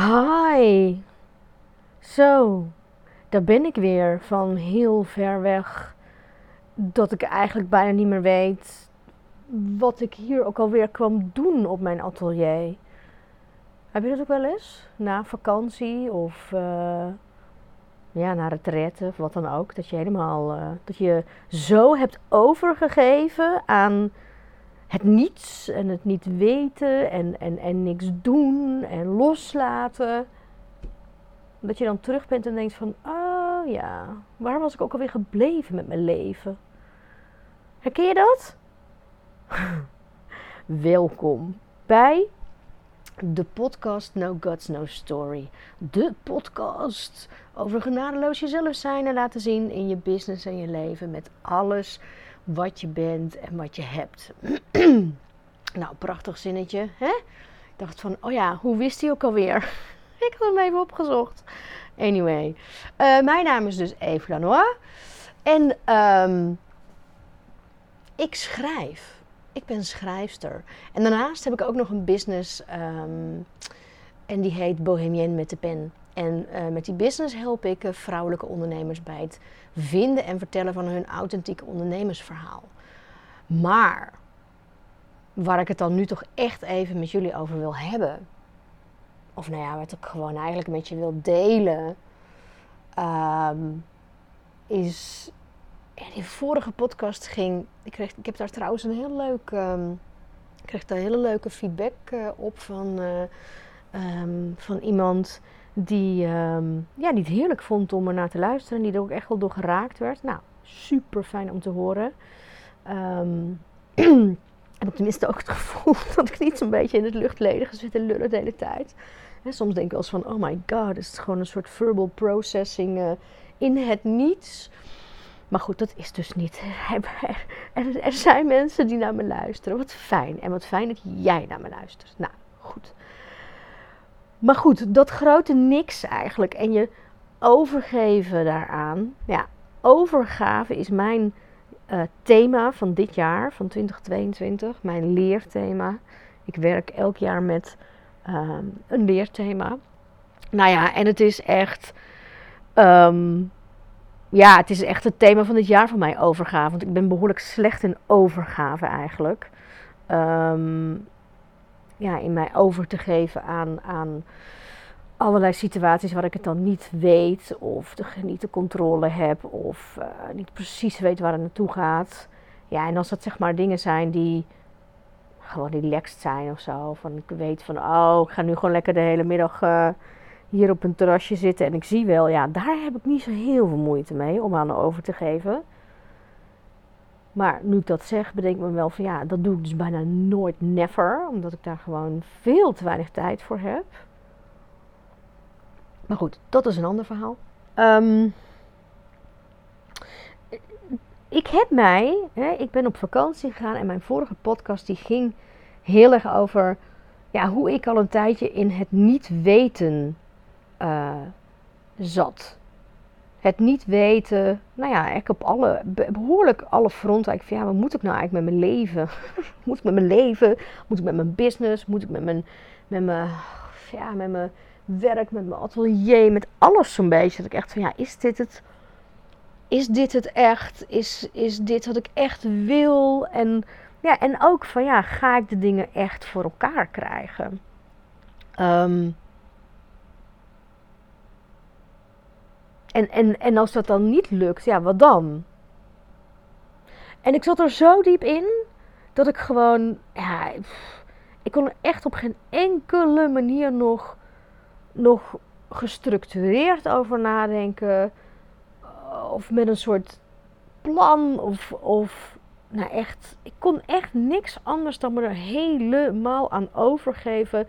Hi. Zo, daar ben ik weer van heel ver weg. Dat ik eigenlijk bijna niet meer weet wat ik hier ook alweer kwam doen op mijn atelier. Heb je dat ook wel eens? Na vakantie of uh, ja, na retraite of wat dan ook. Dat je helemaal, uh, dat je zo hebt overgegeven aan het niets en het niet weten en, en, en niks doen en loslaten. Dat je dan terug bent en denkt van, oh ja, waar was ik ook alweer gebleven met mijn leven? Herken je dat? Welkom bij de podcast No Guts, No Story. De podcast over genadeloos jezelf zijn en laten zien in je business en je leven met alles wat je bent en wat je hebt. nou, prachtig zinnetje, hè? Ik dacht van, oh ja, hoe wist hij ook alweer? Ik had hem even opgezocht. Anyway, uh, mijn naam is dus Eve Lanois. En um, ik schrijf. Ik ben schrijfster. En daarnaast heb ik ook nog een business. Um, en die heet Bohemien met de pen. En uh, met die business help ik uh, vrouwelijke ondernemers bij het vinden en vertellen van hun authentieke ondernemersverhaal. Maar waar ik het dan nu toch echt even met jullie over wil hebben, of nou ja, wat ik gewoon eigenlijk met je wil delen, um, is. Ja, die vorige podcast ging. Ik, kreeg, ik heb daar trouwens een heel leuk. Um, ik kreeg daar hele leuke feedback uh, op van, um, van iemand die, um, ja, die het heerlijk vond om er naar te luisteren. En die er ook echt wel door geraakt werd. Nou, super fijn om te horen. Um, heb ik tenminste ook het gevoel dat ik niet zo'n beetje in het luchtledige zit te lullen de hele tijd. En soms denk ik wel eens van, oh my god, is het gewoon een soort verbal processing uh, in het niets. Maar goed, dat is dus niet. Er, zijn mensen die naar me luisteren. Wat fijn. En wat fijn dat jij naar me luistert. Nou, goed. Maar goed, dat grote niks eigenlijk en je overgeven daaraan. Ja, overgave is mijn uh, thema van dit jaar, van 2022, mijn leerthema. Ik werk elk jaar met um, een leerthema. Nou ja, en het is echt. Um, ja, het is echt het thema van dit jaar voor mij, overgave. Want ik ben behoorlijk slecht in overgave eigenlijk. Um, ja, in mij over te geven aan, aan allerlei situaties waar ik het dan niet weet, of de, niet de controle heb, of uh, niet precies weet waar het naartoe gaat. Ja, en als dat zeg maar dingen zijn die gewoon relaxed zijn of zo. Van ik weet van, oh, ik ga nu gewoon lekker de hele middag uh, hier op een terrasje zitten en ik zie wel, ja, daar heb ik niet zo heel veel moeite mee om aan over te geven. Maar nu ik dat zeg, bedenk ik me wel van ja, dat doe ik dus bijna nooit never. Omdat ik daar gewoon veel te weinig tijd voor heb. Maar goed, dat is een ander verhaal. Um, ik heb mij, hè, ik ben op vakantie gegaan en mijn vorige podcast die ging heel erg over ja, hoe ik al een tijdje in het niet weten uh, zat het niet weten, nou ja, ik op alle, behoorlijk alle fronten. Ik van ja, wat moet ik nou eigenlijk met mijn leven? moet ik met mijn leven? Moet ik met mijn business? Moet ik met mijn, met mijn, ja, met mijn werk, met mijn atelier, met alles zo'n beetje. Dat ik echt van ja, is dit het? Is dit het echt? Is, is dit wat ik echt wil? En, ja, en ook van ja, ga ik de dingen echt voor elkaar krijgen? Um, En, en, en als dat dan niet lukt, ja, wat dan? En ik zat er zo diep in dat ik gewoon, ja, ik kon er echt op geen enkele manier nog, nog gestructureerd over nadenken. Of met een soort plan of, of nou echt, ik kon echt niks anders dan me er helemaal aan overgeven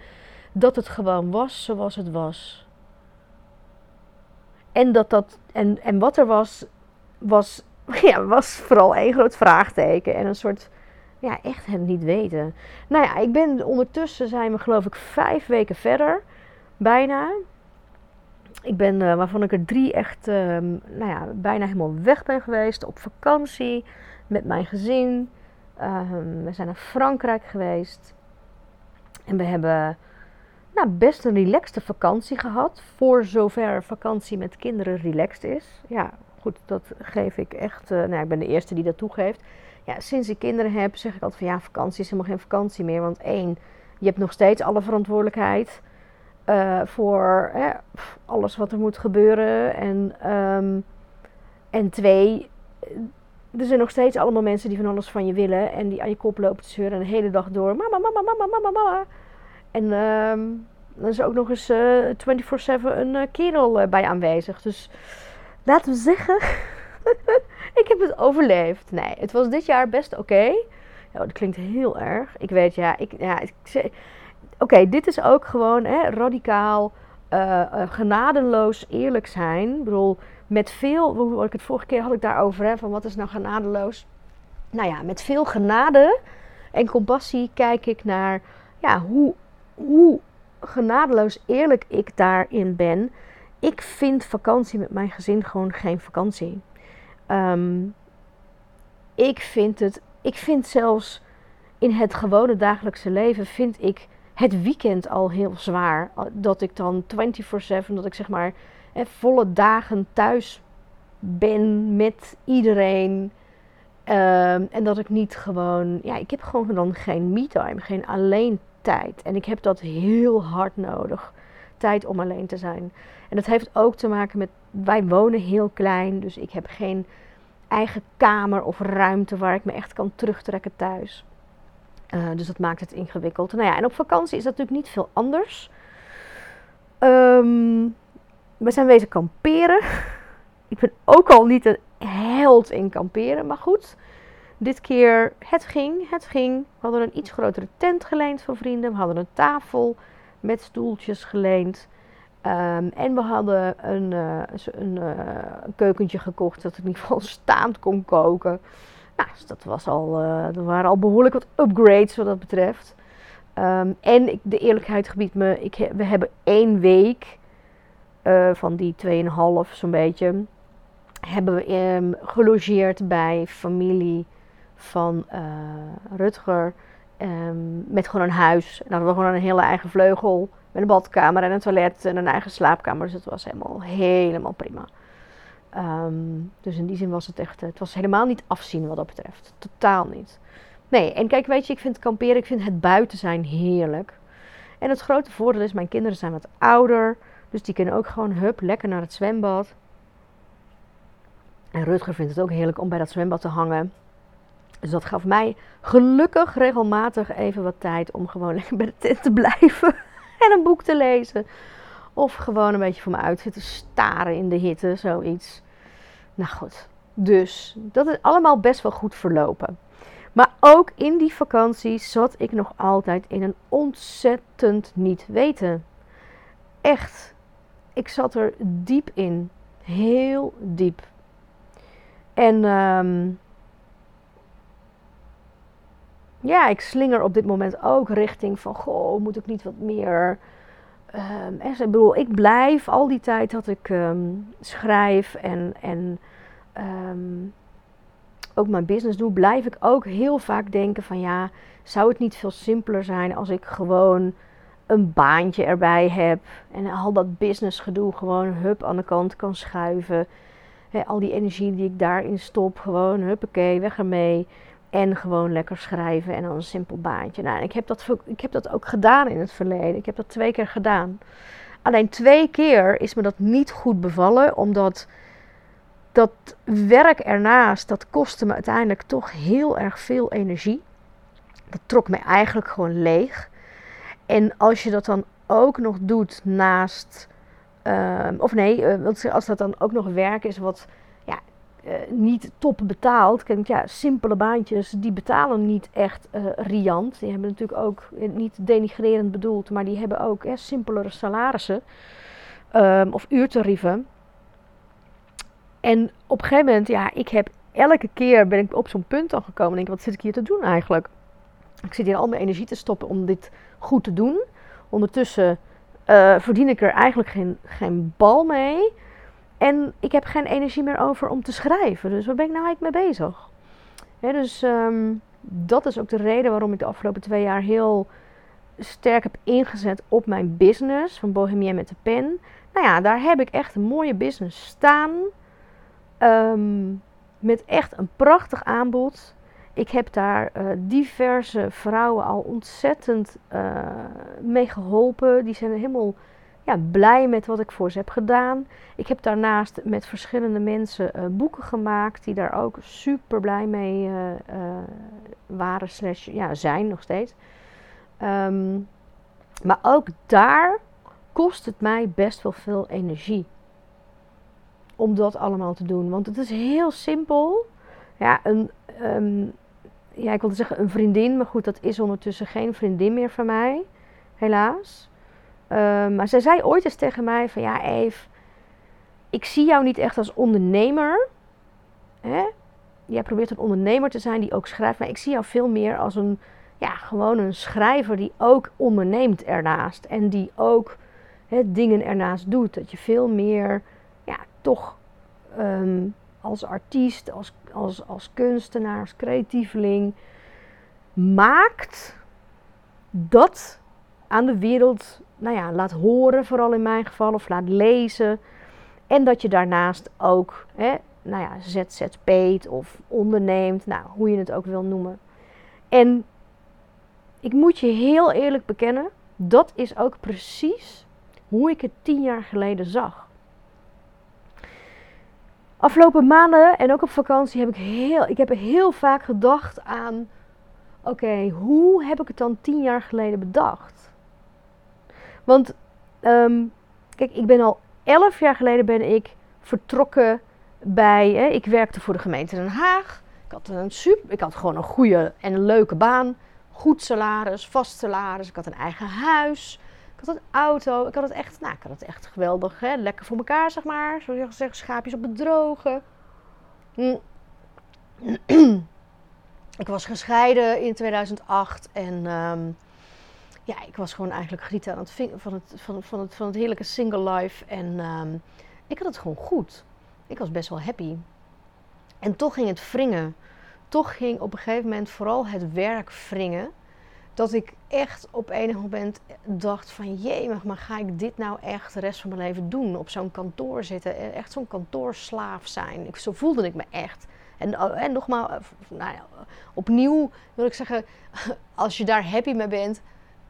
dat het gewoon was zoals het was. En, dat dat, en, en wat er was, was, ja, was vooral één groot vraagteken. En een soort, ja, echt het niet weten. Nou ja, ik ben ondertussen zijn we geloof ik vijf weken verder. Bijna. Ik ben, uh, waarvan ik er drie echt, uh, nou ja, bijna helemaal weg ben geweest. Op vakantie met mijn gezin. Uh, we zijn naar Frankrijk geweest. En we hebben nou, best een relaxte vakantie gehad. Voor zover vakantie met kinderen relaxed is. Ja, goed, dat geef ik echt. Uh, nou, ik ben de eerste die dat toegeeft. Ja, sinds ik kinderen heb, zeg ik altijd van ja, vakantie is helemaal geen vakantie meer. Want één, je hebt nog steeds alle verantwoordelijkheid uh, voor alles wat er moet gebeuren. En, um, en twee, er zijn nog steeds allemaal mensen die van alles van je willen. En die aan je kop lopen te zeuren de hele dag door. Mama, mama, mama, mama, mama. En um, dan is er ook nog eens uh, eh, 24-7 een uh, kerel uh, bij aanwezig. Dus laten we zeggen, ik heb het overleefd. Nee, het was dit jaar best oké. Ja, dat klinkt heel erg. Ik weet, ja, ik, ja, ik, oké, dit is ook gewoon hè, radicaal, genadeloos eerlijk zijn. Ik bedoel, met veel, hoe ik het vorige keer had ik daarover, hè, van wat is nou genadeloos? Nou ja, met veel genade en compassie kijk ik naar ja, hoe, hoe genadeloos eerlijk ik daarin ben. Ik vind vakantie met mijn gezin gewoon geen vakantie. Ehm, ik vind het, ik vind zelfs in het gewone dagelijkse leven, vind ik het weekend al heel zwaar. Dat ik dan 24-7, dat ik zeg maar volle dagen thuis ben met iedereen. Ehm, en dat ik niet gewoon, ja, ik heb gewoon dan geen me-time, geen alleen tijd. En ik heb dat heel hard nodig. Tijd om alleen te zijn. En dat heeft ook te maken met, wij wonen heel klein, dus ik heb geen eigen kamer of ruimte waar ik me echt kan terugtrekken thuis. Uh, dus dat maakt het ingewikkeld. Nou ja, en op vakantie is dat natuurlijk niet veel anders. Um, we zijn wezen kamperen. Ik ben ook al niet een held in kamperen, maar goed. Dit keer, het ging, het ging. We hadden een iets grotere tent geleend van vrienden. We hadden een tafel met stoeltjes geleend. Um, en we hadden een, een, uh, een, keukentje gekocht dat in ieder geval staand kon koken. Nou, dus dat was al, uh, er waren al behoorlijk wat upgrades wat dat betreft. Um, en ik, de eerlijkheid gebiedt me, ik, we hebben één week van die 2,5 zo'n beetje, hebben we um, gelogeerd bij familie van uh, Rutger. Um, met gewoon een huis. En hadden we gewoon een hele eigen vleugel. Met een badkamer en een toilet en een eigen slaapkamer. Dus het was helemaal, helemaal prima. Um, dus in die zin was het echt, het was helemaal niet afzien wat dat betreft. Totaal niet. Nee, en kijk, weet je, ik vind kamperen, ik vind het buiten zijn heerlijk. En het grote voordeel is, mijn kinderen zijn wat ouder. Dus die kunnen ook gewoon hup, lekker naar het zwembad. En Rutger vindt het ook heerlijk om bij dat zwembad te hangen. Dus dat gaf mij gelukkig regelmatig even wat tijd om gewoon lekker bij de tent te blijven. En een boek te lezen. Of gewoon een beetje voor me uit te staren in de hitte, zoiets. Nou goed, dus dat is allemaal best wel goed verlopen. Maar ook in die vakantie zat ik nog altijd in een ontzettend niet weten. Echt ik zat er diep in. Heel diep. En um, ja, ik slinger op dit moment ook richting van, goh, moet ik niet wat meer... Um, ik bedoel, ik blijf al die tijd dat ik um, schrijf en, en um, ook mijn business doe, blijf ik ook heel vaak denken van ja, zou het niet veel simpeler zijn als ik gewoon een baantje erbij heb. En al dat businessgedoe gewoon hup aan de kant kan schuiven. al die energie die ik daarin stop, gewoon huppakee, weg ermee. En gewoon lekker schrijven en dan een simpel baantje. Nou, ik heb, dat, ik heb dat ook gedaan in het verleden. Ik heb dat twee keer gedaan. Alleen twee keer is me dat niet goed bevallen, omdat dat werk ernaast, dat kostte me uiteindelijk toch heel erg veel energie. Dat trok me eigenlijk gewoon leeg. En als je dat dan ook nog doet naast. Ehm, of nee, uh, als dat dan ook nog werk is wat uh, niet top betaald. Kijk, ja, simpele baantjes die betalen niet echt uh, riant. Die hebben natuurlijk ook, niet denigrerend bedoeld, maar die hebben ook hè, simpelere salarissen um, of uurtarieven. En op een gegeven moment, ja, ik heb elke keer ben ik op zo'n punt al gekomen en denk, wat zit ik hier te doen eigenlijk? Ik zit hier al mijn energie te stoppen om dit goed te doen. Ondertussen uh, verdien ik er eigenlijk geen, geen bal mee. En ik heb geen energie meer over om te schrijven. Dus waar ben ik nou eigenlijk mee bezig? dus um, dat is ook de reden waarom ik de afgelopen twee jaar heel sterk heb ingezet op mijn business van Bohemien met de pen. Nou ja, daar heb ik echt een mooie business staan. Ehm, met echt een prachtig aanbod. Ik heb daar uh, diverse vrouwen al ontzettend uh, mee geholpen. Die zijn helemaal ja, blij met wat ik voor ze heb gedaan. Ik heb daarnaast met verschillende mensen uh, boeken gemaakt die daar ook super blij mee waren, slash ja, zijn nog steeds. Um, maar ook daar kost het mij best wel veel energie om dat allemaal te doen. Want het is heel simpel. Ja, een, um, ja, ik wilde zeggen een vriendin, maar goed, dat is ondertussen geen vriendin meer van mij, helaas. Um, maar zij zei ooit eens tegen mij van ja, Eve, ik zie jou niet echt als ondernemer. Hè? Jij probeert een ondernemer te zijn die ook schrijft, maar ik zie jou veel meer als een, ja, gewoon een schrijver die ook onderneemt ernaast. En die ook hè, dingen ernaast doet. Dat je veel meer, ja, toch um, als artiest, als, als, als kunstenaar, als creatieveling maakt dat aan de wereld nou ja, laat horen, vooral in mijn geval, of laat lezen. En dat je daarnaast ook hè, nou ja, ZZP't of onderneemt, nou, hoe je het ook wil noemen. En ik moet je heel eerlijk bekennen, dat is ook precies hoe ik het tien jaar geleden zag. Afgelopen maanden en ook op vakantie heb ik heel, ik heb heel vaak gedacht aan: oké, hoe heb ik het dan tien jaar geleden bedacht? Want, ehm, kijk, ik ben al elf jaar geleden ben ik vertrokken bij. Hè, ik werkte voor de gemeente Den Haag. Ik had een super, ik had gewoon een goede en een leuke baan. Goed salaris, vast salaris. Ik had een eigen huis ik had een auto. Ik had het echt, nou, ik had het echt geweldig. Hè? Lekker voor elkaar, zeg maar. Je gezegd, schaapjes op het droge. Hm. ik was gescheiden in 2008 en ehm, ja, ik was gewoon eigenlijk genieten aan het van het, van, van, het, van het heerlijke single life. En ehm, ik had het gewoon goed. Ik was best wel happy. En toch ging het wringen. Toch ging op een gegeven moment vooral het werk wringen dat ik echt op enig moment dacht van jee, maar ga ik dit nou echt de rest van mijn leven doen? Op zo'n kantoor zitten, e-, echt zo'n kantoorslaaf zijn. Ik, zo voelde ik me echt. En, oh, en nogmaals, eh, nou ja, opnieuw wil ik zeggen, als je daar happy mee bent,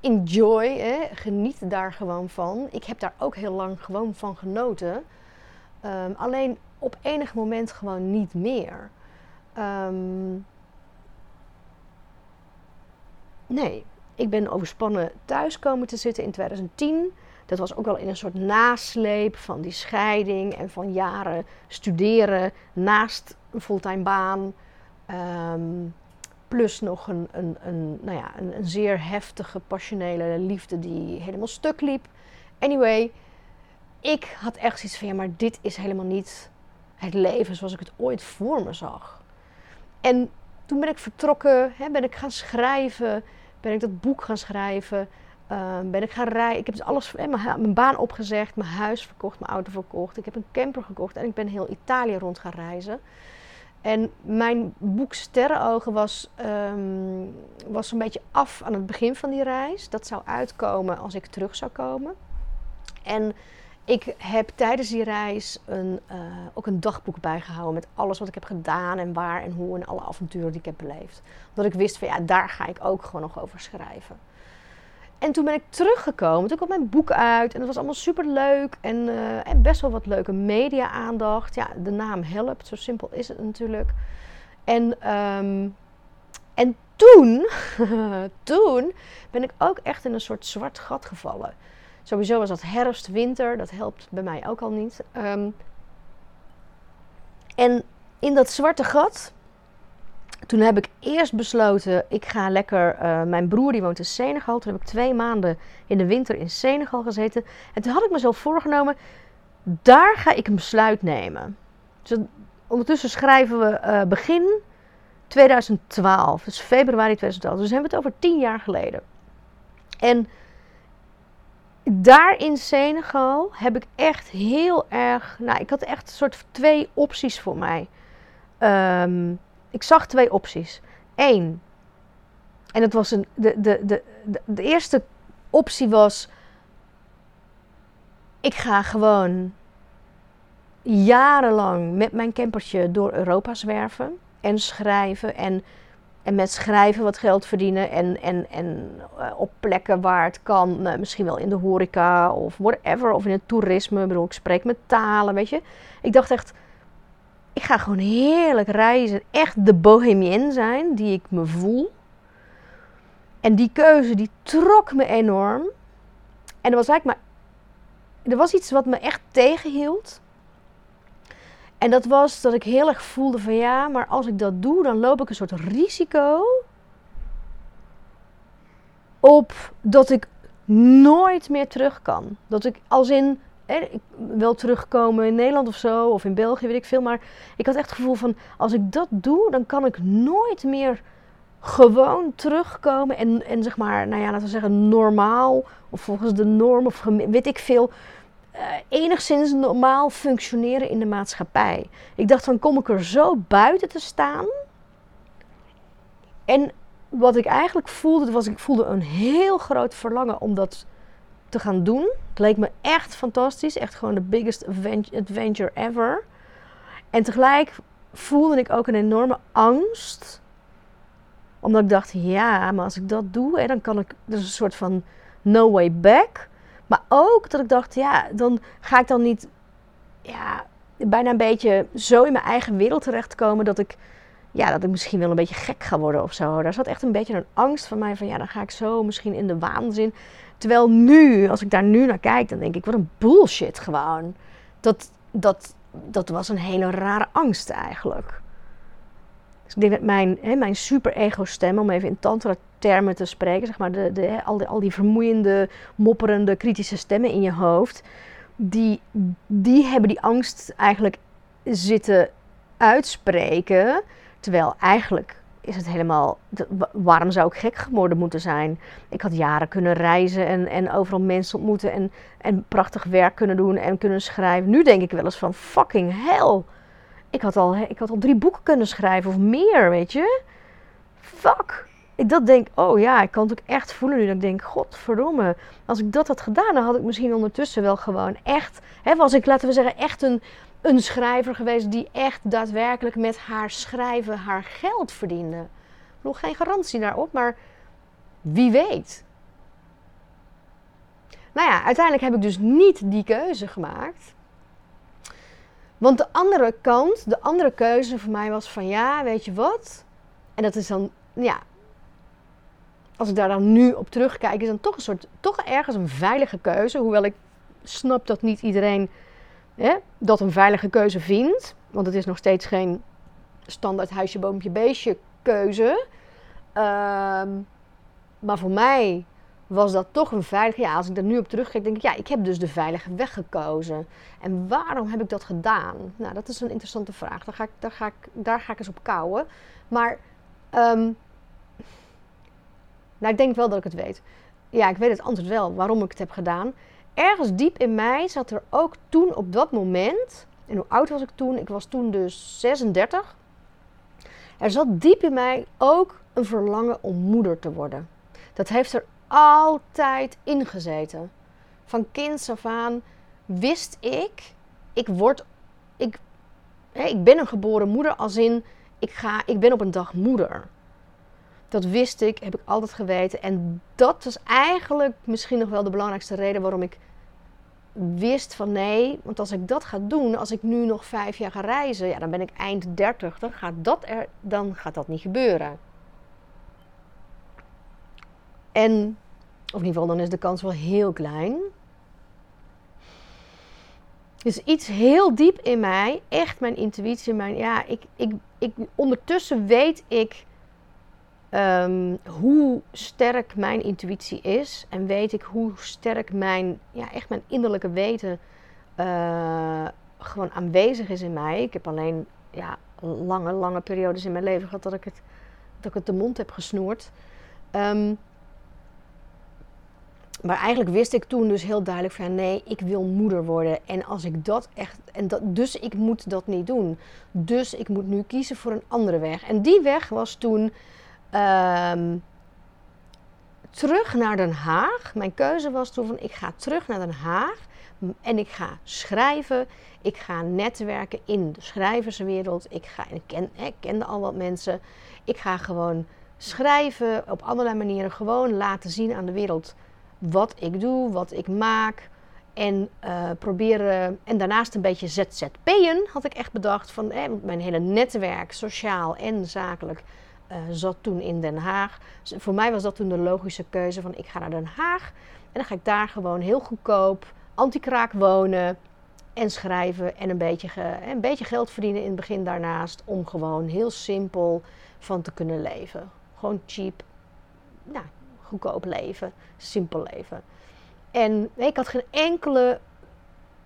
enjoy, hè, geniet daar gewoon van. Ik heb daar ook heel lang gewoon van genoten. Um, alleen op enig moment gewoon niet meer. Um, Nee, ik ben overspannen thuis komen te zitten in 2010. Dat was ook wel in een soort nasleep van die scheiding en van jaren studeren naast een fulltime baan. Ehm, plus nog een, een, een, nou ja, een, een, zeer heftige, passionele liefde die helemaal stuk liep. Anyway, ik had echt zoiets van ja, maar dit is helemaal niet het leven zoals ik het ooit voor me zag. En toen ben ik vertrokken, hè, ben ik gaan schrijven ben ik dat boek gaan schrijven. Ehm, ben ik gaan rijden. Ik heb dus alles, mijn, mijn, baan opgezegd, mijn huis verkocht, mijn auto verkocht. Ik heb een camper gekocht en ik ben heel Italië rond gaan reizen. En mijn boek Sterrenogen was, um, was een beetje af aan het begin van die reis. Dat zou uitkomen als ik terug zou komen. En ik heb tijdens die reis een, uh, ook een dagboek bijgehouden met alles wat ik heb gedaan en waar en hoe en alle avonturen die ik heb beleefd. Omdat ik wist van ja, daar ga ik ook gewoon nog over schrijven. En toen ben ik teruggekomen, toen kwam mijn boek uit en het was allemaal super leuk en, uh, en best wel wat leuke media-aandacht. Ja, de naam helpt, zo simpel is het natuurlijk. En, um, en toen, toen ben ik ook echt in een soort zwart gat gevallen. Sowieso was dat herfst, winter, dat helpt bij mij ook al niet. Ehm, en in dat zwarte gat, toen heb ik eerst besloten, ik ga lekker, uh, mijn broer die woont in Senegal, toen heb ik twee maanden in de winter in Senegal gezeten. En toen had ik mezelf voorgenomen, daar ga ik een besluit nemen. Dus ondertussen schrijven we uh, begin 2012, dus februari 2012. Dus hebben we het over tien jaar geleden. En daar in Senegal heb ik echt heel erg. Nou, ik had echt een soort twee opties voor mij. Um, ik zag twee opties. Eén. En dat was een, de, de, de, de, eerste optie was: ik ga gewoon jarenlang met mijn campertje door Europa zwerven en schrijven en, en met schrijven wat geld verdienen en, en, en uh, op plekken waar het kan, uh, misschien wel in de horeca of whatever, of in het toerisme. Ik bedoel, ik spreek met talen, weet je. Ik dacht echt, ik ga gewoon heerlijk reizen, echt de bohemien zijn die ik me voel. En die keuze die trok me enorm. En er was eigenlijk maar. Er was iets wat me echt tegenhield. En dat was dat ik heel erg voelde van ja, maar als ik dat doe, dan loop ik een soort risico op dat ik nooit meer terug kan. Dat ik als in ik wil terugkomen in Nederland of zo, of in België, weet ik veel. Maar ik had echt het gevoel van, als ik dat doe, dan kan ik nooit meer gewoon terugkomen en, en zeg maar, nou ja, laten we zeggen, normaal, of volgens de norm, of weet ik veel, uh, enigszins normaal functioneren in de maatschappij. Ik dacht van, kom ik er zo buiten te staan? En wat ik eigenlijk voelde, was ik voelde een heel groot verlangen om dat te gaan doen. Het leek me echt fantastisch. Echt gewoon de biggest adventure ever. En tegelijk voelde ik ook een enorme angst. Omdat ik dacht, ja, maar als ik dat doe, dan kan ik... Dus een soort van no way back. Maar ook dat ik dacht, ja, dan ga ik dan niet... Ja, bijna een beetje zo in mijn eigen wereld terechtkomen dat ik ja, dat ik misschien wel een beetje gek ga worden of zo. Daar zat echt een beetje een angst van mij van ja, dan ga ik zo misschien in de waanzin. Terwijl nu, als ik daar nu naar kijk, dan denk ik, wat een bullshit gewoon. Dat, dat, dat was een hele rare angst eigenlijk. Dus ik denk dat mijn, hè, mijn super-ego-stem, om even in tantra-termen te spreken, zeg maar, de, de, al, die, al die vermoeiende, mopperende, kritische stemmen in je hoofd, die, die hebben die angst eigenlijk zitten uitspreken. Terwijl eigenlijk is het helemaal. Waarom zou ik gek geworden moeten zijn? Ik had jaren kunnen reizen en, en overal mensen ontmoeten en, en prachtig werk kunnen doen en kunnen schrijven. Nu denk ik wel eens van fucking hell. Ik had al, ik had al drie boeken kunnen schrijven of meer, weet je? Fuck. Ik dat denk, oh ja, ik kan het ook echt voelen nu. Dat ik denk, godverdomme. Als ik dat had gedaan, dan had ik misschien ondertussen wel gewoon echt. Hè, was ik, laten we zeggen, echt een een schrijver geweest die echt daadwerkelijk met haar schrijven haar geld verdiende. Nog geen garantie daarop, maar wie weet. Nou ja, uiteindelijk heb ik dus niet die keuze gemaakt. Want de andere kant, de andere keuze voor mij was van ja, weet je wat? En dat is dan, ja, als ik daar dan nu op terugkijk, is dan toch een soort, toch ergens een veilige keuze. Hoewel ik snap dat niet iedereen dat een veilige keuze vindt. Want het is nog steeds geen standaard huisje, boompje, beestje keuze. Ehm, maar voor mij was dat toch een veilige. Ja, als ik er nu op terugkijk, denk ik, ja, ik heb dus de veilige weg gekozen. En waarom heb ik dat gedaan? Nou, dat is een interessante vraag. Daar ga ik, daar ga ik, daar ga ik eens op kouwen. Maar, um, nou, ik denk wel dat ik het weet. Ja, ik weet het antwoord wel waarom ik het heb gedaan ergens diep in mij zat er ook toen op dat moment, en hoe oud was ik toen? Ik was toen dus 36. Er zat diep in mij ook een verlangen om moeder te worden. Dat heeft er altijd ingezeten. Van kinds af aan wist ik, ik word, ik, ik ben een geboren moeder als in, ik, ga, ik ben op een dag moeder. Dat wist ik, heb ik altijd geweten. En dat was eigenlijk misschien nog wel de belangrijkste reden waarom ik wist van nee, want als ik dat ga doen, als ik nu nog vijf jaar ga reizen, ja, dan ben ik eind 30, dan gaat dat, er, dan gaat dat niet gebeuren. En, of in ieder geval, dan is de kans wel heel klein. Dus iets heel diep in mij, echt mijn intuïtie, mijn, ja, ik, ik, ik, ondertussen weet ik Ehm, hoe sterk mijn intuïtie is en weet ik hoe sterk mijn, ja, echt mijn innerlijke weten uh, gewoon aanwezig is in mij. Ik heb alleen ja, lange, lange periodes in mijn leven gehad dat ik het, dat ik het de mond heb gesnoerd. Um, maar eigenlijk wist ik toen dus heel duidelijk van nee, ik wil moeder worden. En als ik dat echt. En dat, dus ik moet dat niet doen. Dus ik moet nu kiezen voor een andere weg. En die weg was toen Um, terug naar Den Haag. Mijn keuze was toen van ik ga terug naar Den Haag en ik ga schrijven. Ik ga netwerken in de schrijverswereld. Ik, ga, ik, ken, ik kende al wat mensen. Ik ga gewoon schrijven op allerlei manieren. Gewoon laten zien aan de wereld wat ik doe, wat ik maak. En uh, proberen, en daarnaast een beetje ZZP'en had ik echt bedacht. Van, eh, mijn hele netwerk, sociaal en zakelijk, uh, zat toen in Den Haag. Dus voor mij was dat toen de logische keuze van ik ga naar Den Haag. En dan ga ik daar gewoon heel goedkoop, anti-kraak wonen en schrijven. En een beetje, een beetje geld verdienen in het begin daarnaast. Om gewoon heel simpel van te kunnen leven. Gewoon cheap, nou, goedkoop leven, simpel leven. En ik had geen enkele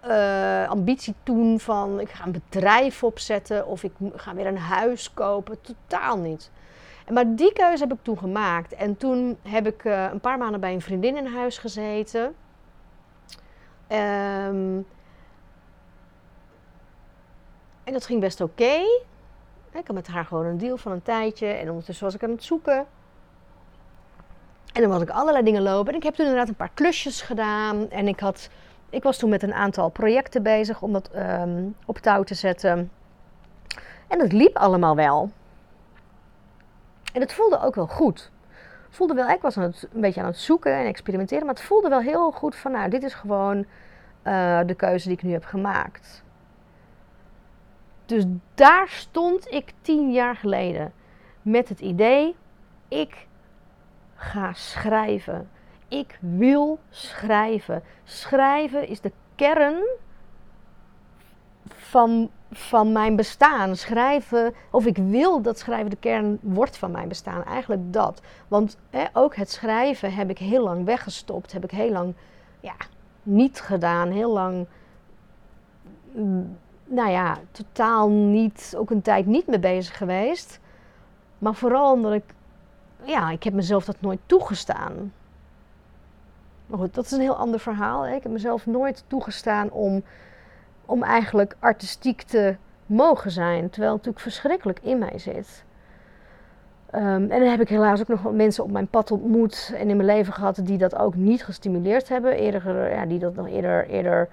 uh, ambitie toen van ik ga een bedrijf opzetten of ik ga weer een huis kopen. Totaal niet. Maar die keuze heb ik toen gemaakt. En toen heb ik uh, een paar maanden bij een vriendin in huis gezeten. Um, en dat ging best oké. Ik had met haar gewoon een deal van een tijdje. En ondertussen was ik aan het zoeken. En dan had ik allerlei dingen lopen. En ik heb toen inderdaad een paar klusjes gedaan. En ik, had, ik was toen met een aantal projecten bezig om dat um, op touw te zetten. En het liep allemaal wel. En het voelde ook wel goed. Voelde wel, ik was aan het, een beetje aan het zoeken en experimenteren. Maar het voelde wel heel goed van, nou, dit is gewoon uh, de keuze die ik nu heb gemaakt. Dus daar stond ik tien jaar geleden met het idee: ik ga schrijven. Ik wil schrijven. Schrijven is de kern van, van mijn bestaan. Schrijven, of ik wil dat schrijven de kern wordt van mijn bestaan. Eigenlijk dat. Want hè, ook het schrijven heb ik heel lang weggestopt. Heb ik heel lang ja, niet gedaan. Heel lang, mm, nou ja, totaal niet, ook een tijd niet mee bezig geweest. Maar vooral omdat ik ja, ik heb mezelf dat nooit toegestaan. Maar goed, dat is een heel ander verhaal. Hè. Ik heb mezelf nooit toegestaan om, om eigenlijk artistiek te mogen zijn. Terwijl het natuurlijk verschrikkelijk in mij zit. Um, en dan heb ik helaas ook nog wat mensen op mijn pad ontmoet en in mijn leven gehad die dat ook niet gestimuleerd hebben. Eerder, ja, die dat nog eerder, eerder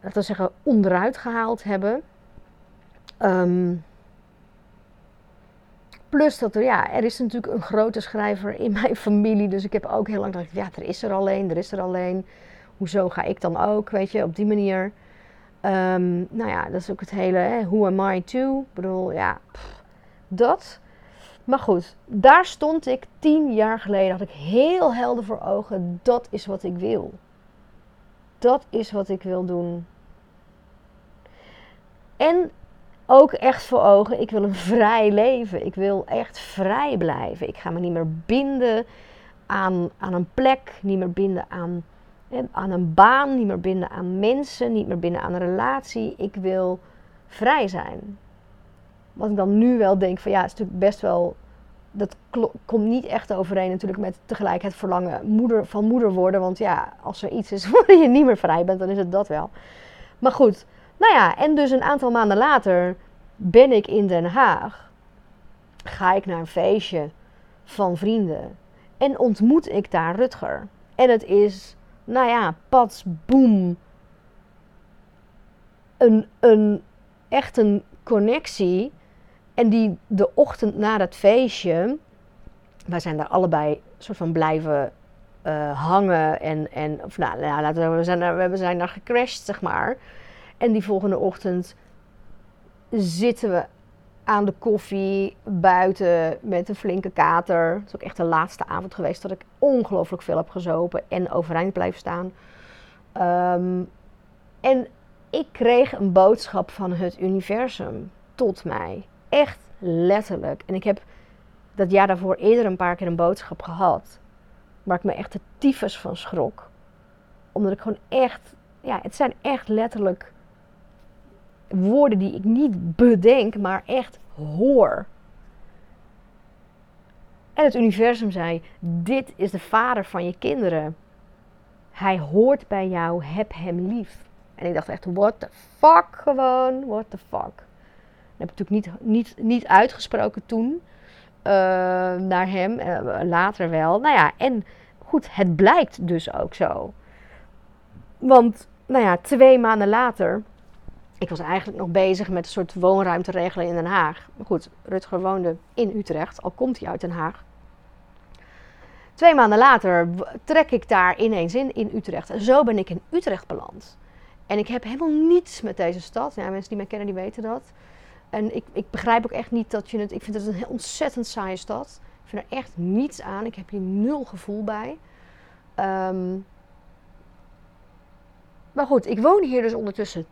laten we zeggen, onderuit gehaald hebben. Um, Plus dat er, ja, er is natuurlijk een grote schrijver in mijn familie. Dus ik heb ook heel lang gedacht, ja, er is er alleen, er is er alleen. Hoezo ga ik dan ook, weet je, op die manier. Um, nou ja, dat is ook het hele, hè, who am I to? Ik bedoel, ja, dat. Maar goed, daar stond ik tien jaar geleden, had ik heel helder voor ogen, dat is wat ik wil. Dat is wat ik wil doen. En ook echt voor ogen. Ik wil een vrij leven. Ik wil echt vrij blijven. Ik ga me niet meer binden aan, aan een plek, niet meer binden aan, aan een baan, niet meer binden aan mensen, niet meer binden aan een relatie. Ik wil vrij zijn. Wat ik dan nu wel denk van ja, het is natuurlijk best wel. Dat komt niet echt overeen natuurlijk met tegelijk het verlangen moeder, van moeder worden. Want ja, als er iets is waar je niet meer vrij bent, dan is het dat wel. Maar goed, nou ja, en dus een aantal maanden later ben ik in Den Haag. Ga ik naar een feestje van vrienden. En ontmoet ik daar Rutger. En het is, nou ja, pats, boem. Een, een, echt een connectie. En die de ochtend na dat feestje, wij zijn daar allebei soort van blijven uh, hangen. En, en of nou, nou laten we, we, zijn daar, we zijn daar gecrashed, zeg maar. En die volgende ochtend zitten we aan de koffie buiten met een flinke kater. Het is ook echt de laatste avond geweest dat ik ongelooflijk veel heb gezopen en overeind blijf staan. Um, en ik kreeg een boodschap van het universum tot mij. Echt letterlijk. En ik heb dat jaar daarvoor eerder een paar keer een boodschap gehad. Waar ik me echt de tyfus van schrok. Omdat ik gewoon echt, ja, het zijn echt letterlijk woorden die ik niet bedenk, maar echt hoor. En het universum zei: Dit is de vader van je kinderen. Hij hoort bij jou, heb hem lief. En ik dacht echt: What the fuck gewoon, what the fuck. Dat heb ik natuurlijk niet, niet, niet uitgesproken toen uh, naar hem, uh, later wel. Nou ja, en goed, het blijkt dus ook zo. Want, nou ja, twee maanden later. Ik was eigenlijk nog bezig met een soort woonruimte regelen in Den Haag. Maar goed, Rutger woonde in Utrecht, al komt hij uit Den Haag. Twee maanden later trek ik daar ineens in, in Utrecht. En zo ben ik in Utrecht beland. En ik heb helemaal niets met deze stad. Ja, mensen die mij kennen, die weten dat. En ik, ik begrijp ook echt niet dat je het... Ik vind het een ontzettend saaie stad. Ik vind er echt niets aan. Ik heb hier nul gevoel bij. Ehm, maar goed, ik woon hier dus ondertussen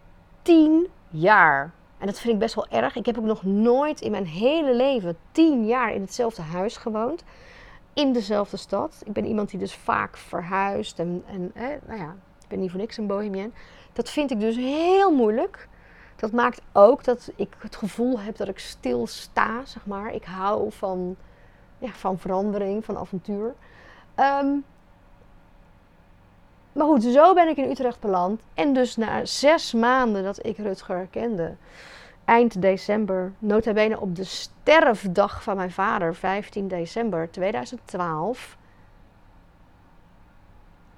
tien jaar. En dat vind ik best wel erg. Ik heb ook nog nooit in mijn hele leven tien jaar in hetzelfde huis gewoond. In dezelfde stad. Ik ben iemand die dus vaak verhuist. En, en nou ja, ik ben niet voor niks een bohemien. Dat vind ik dus heel moeilijk. Dat maakt ook dat ik het gevoel heb dat ik stilsta, zeg maar. Ik hou van, ja, van verandering, van avontuur. Ehm, maar goed, zo ben ik in Utrecht beland. En dus na zes maanden dat ik Rutger kende, eind december, nota bene op de sterfdag van mijn vader, 15 december 2012,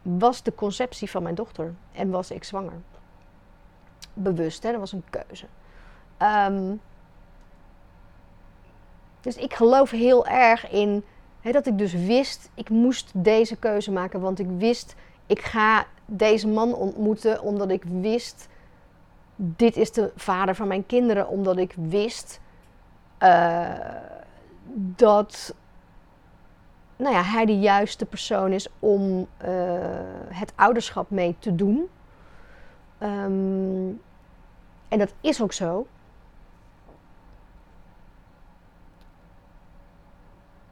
was de conceptie van mijn dochter en was ik zwanger. Bewust, hè? dat was een keuze. Ehm, dus ik geloof heel erg in hè, dat ik dus wist, ik moest deze keuze maken, want ik wist, ik ga deze man ontmoeten omdat ik wist, dit is de vader van mijn kinderen, omdat ik wist uh, dat nou ja, hij de juiste persoon is om uh, het ouderschap mee te doen. Um, en dat is ook zo.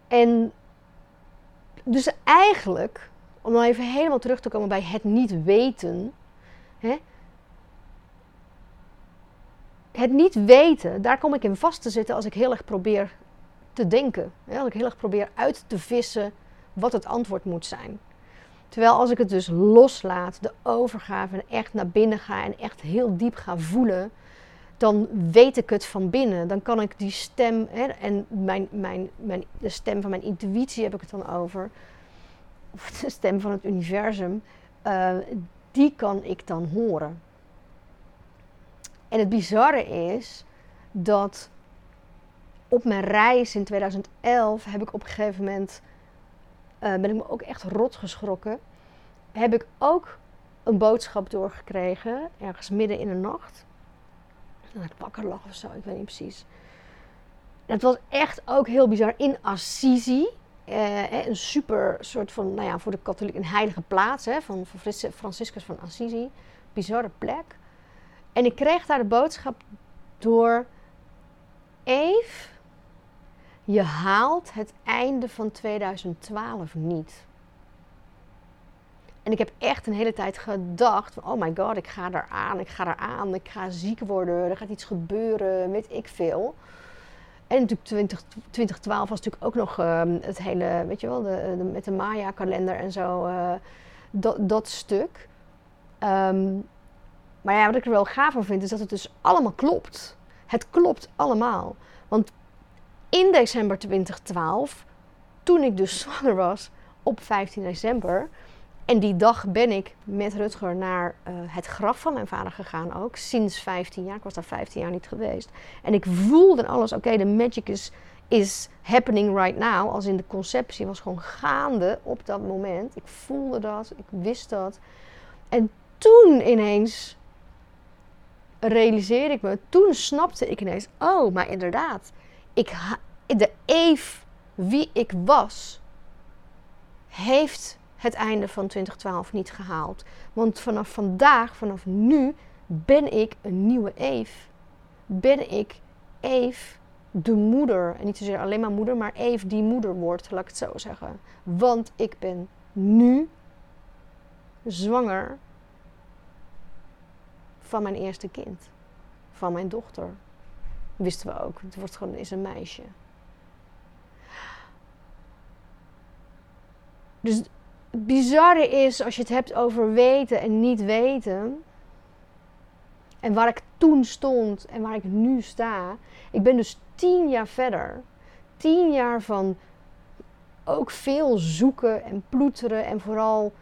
En dus eigenlijk, om dan even helemaal terug te komen bij het niet weten. Hè, het niet weten, daar kom ik in vast te zitten als ik heel erg probeer te denken. Als ik heel erg probeer uit te vissen wat het antwoord moet zijn. Terwijl als ik het dus loslaat, de overgave en echt naar binnen ga en echt heel diep ga voelen, dan weet ik het van binnen. Dan kan ik die stem, hè, en mijn, mijn, mijn, de stem van mijn intuïtie heb ik het dan over, of de stem van het universum, uh, die kan ik dan horen. En het bizarre is dat op mijn reis in 2011 heb ik op een gegeven moment, uh, ben ik me ook echt rot geschrokken, heb ik ook een boodschap doorgekregen, ergens midden in de nacht. Dat ik wakker lag of zo, ik weet niet precies. Het was echt ook heel bizar in Assisi. Eh, een super soort van, nou ja, voor de katholiek een heilige plaats hè, van, van Franciscus van Assisi. Bizarre plek. En ik kreeg daar de boodschap door: Eve, je haalt het einde van 2012 niet. En ik heb echt een hele tijd gedacht: oh my god, ik ga daar aan, ik ga daar aan, ik ga ziek worden, er gaat iets gebeuren, weet ik veel. En natuurlijk 20, 2012 was natuurlijk ook nog uh, het hele, weet je wel, de, met de Maya-kalender en zo, uh, dat, dat stuk. Um, maar ja, wat ik er wel gaaf van vind, is dat het dus allemaal klopt. Het klopt allemaal. Want in december 2012, toen ik dus zwanger was, op 15 december. En die dag ben ik met Rutger naar uh, het graf van mijn vader gegaan ook. Sinds 15 jaar. Ik was daar 15 jaar niet geweest. En ik voelde alles. Oké, de magic is, is happening right now. Als in de conceptie was gewoon gaande op dat moment. Ik voelde dat. Ik wist dat. En toen ineens realiseerde ik me, toen snapte ik ineens, oh, maar inderdaad, ik de Eve wie ik was, heeft het einde van 2012 niet gehaald. Want vanaf vandaag, vanaf nu, ben ik een nieuwe Eve. Ben ik Eve, de moeder. En niet zozeer alleen maar moeder, maar Eve die moeder wordt, laat ik het zo zeggen. Want ik ben nu zwanger van mijn eerste kind. Van mijn dochter. Wisten we ook. Het wordt gewoon, is een meisje. Dus bizarre is, als je het hebt over weten en niet weten. En waar ik toen stond en waar ik nu sta. Ik ben dus tien jaar verder. Tien jaar van ook veel zoeken en ploeteren en vooral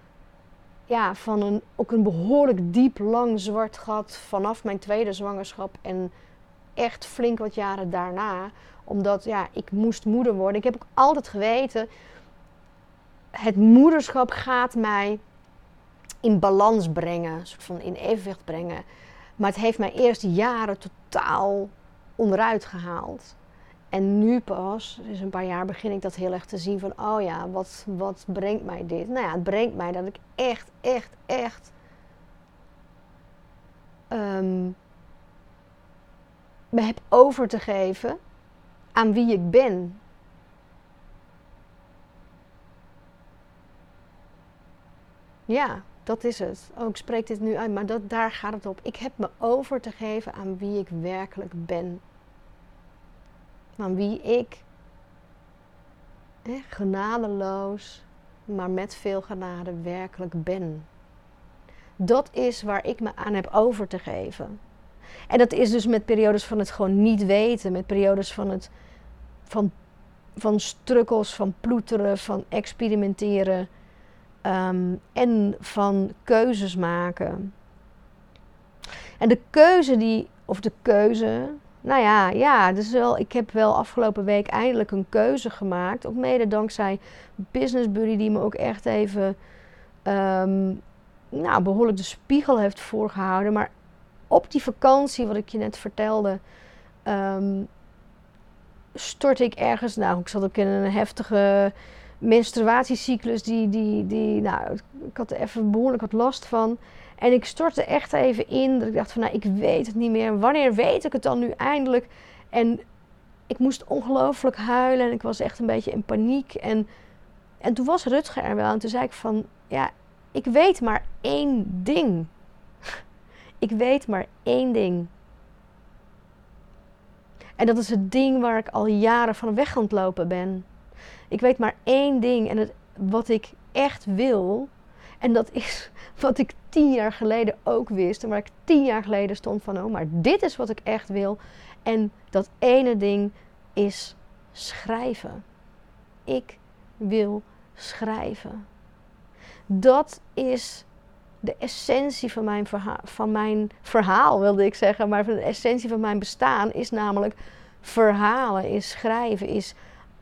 ja, van een, ook een behoorlijk diep, lang zwart gat vanaf mijn tweede zwangerschap en echt flink wat jaren daarna. Omdat ja, ik moest moeder worden. Ik heb ook altijd geweten, het moederschap gaat mij in balans brengen, soort van in evenwicht brengen. Maar het heeft mij eerst jaren totaal onderuit gehaald. En nu pas, dus een paar jaar, begin ik dat heel erg te zien van, oh ja, wat, wat brengt mij dit? Nou ja, het brengt mij dat ik echt, echt, echt um, me heb over te geven aan wie ik ben. Ja, dat is het. Oh, ik spreek dit nu uit, maar dat, daar gaat het op. Ik heb me over te geven aan wie ik werkelijk ben. Aan wie ik genadeloos, maar met veel genade werkelijk ben. Dat is waar ik me aan heb over te geven. En dat is dus met periodes van het gewoon niet weten, met periodes van het van, van strukkels, van ploeteren, van experimenteren Ehm, en van keuzes maken. En de keuze die, of de keuze, nou ja, ja, dus wel, ik heb wel afgelopen week eindelijk een keuze gemaakt. Ook mede dankzij Business Buddy, die me ook echt even ehm, nou, behoorlijk de spiegel heeft voorgehouden. Maar op die vakantie, wat ik je net vertelde, um, stort ik ergens. Nou, ik zat ook in een heftige menstruatiecyclus, die, die, die, nou, ik had er even behoorlijk wat last van. En ik stortte echt even in, dat ik dacht van, nou, ik weet het niet meer. Wanneer weet ik het dan nu eindelijk? En ik moest ongelooflijk huilen en ik was echt een beetje in paniek. En, en toen was Rutger er wel en toen zei ik van, ja, ik weet maar één ding. ik weet maar één ding. En dat is het ding waar ik al jaren van weg aan het lopen ben. Ik weet maar één ding en het, wat ik echt wil. En dat is wat ik tien jaar geleden ook wist. En waar ik tien jaar geleden stond van, oh, maar dit is wat ik echt wil. En dat ene ding is schrijven. Ik wil schrijven. Dat is de essentie van mijn, verhaal, van mijn verhaal, wilde ik zeggen. Maar de essentie van mijn bestaan is namelijk verhalen, is schrijven, is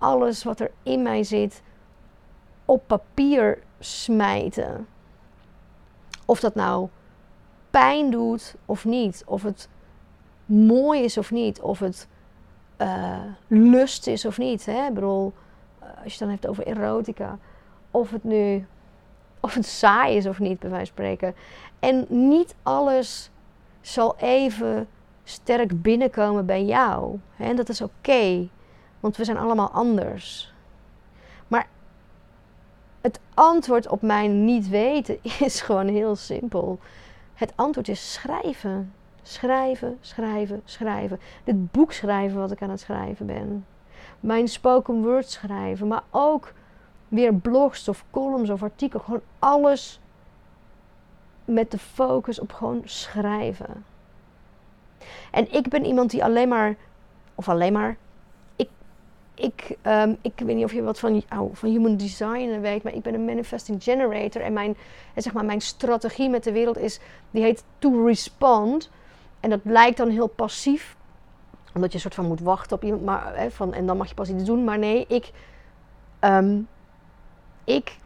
alles wat er in mij zit op papier smijten. Of dat nou pijn doet of niet. Of het mooi is of niet. Of het uh, lust is of niet. Hè? Ik bedoel, eh, als je het dan hebt over erotica. Of het nu of het saai is of niet, bij wijze van spreken. En niet alles zal even sterk binnenkomen bij jou. En dat is oké. Want we zijn allemaal anders. Maar het antwoord op mijn niet weten is gewoon heel simpel. Het antwoord is schrijven. Schrijven, schrijven, schrijven. Dit boek schrijven wat ik aan het schrijven ben. Mijn spoken word schrijven. Maar ook weer blogs of columns of artikelen. Gewoon alles met de focus op gewoon schrijven. En ik ben iemand die alleen maar, of alleen maar, ik, um, ik weet niet of je wat van, oh, van human design weet, maar ik ben een manifesting generator. En mijn, zeg maar, mijn strategie met de wereld is, die heet to respond. En dat lijkt dan heel passief, omdat je een soort van moet wachten op iemand. Maar, hè, van, en dan mag je pas iets doen. Maar nee, ik, um, ik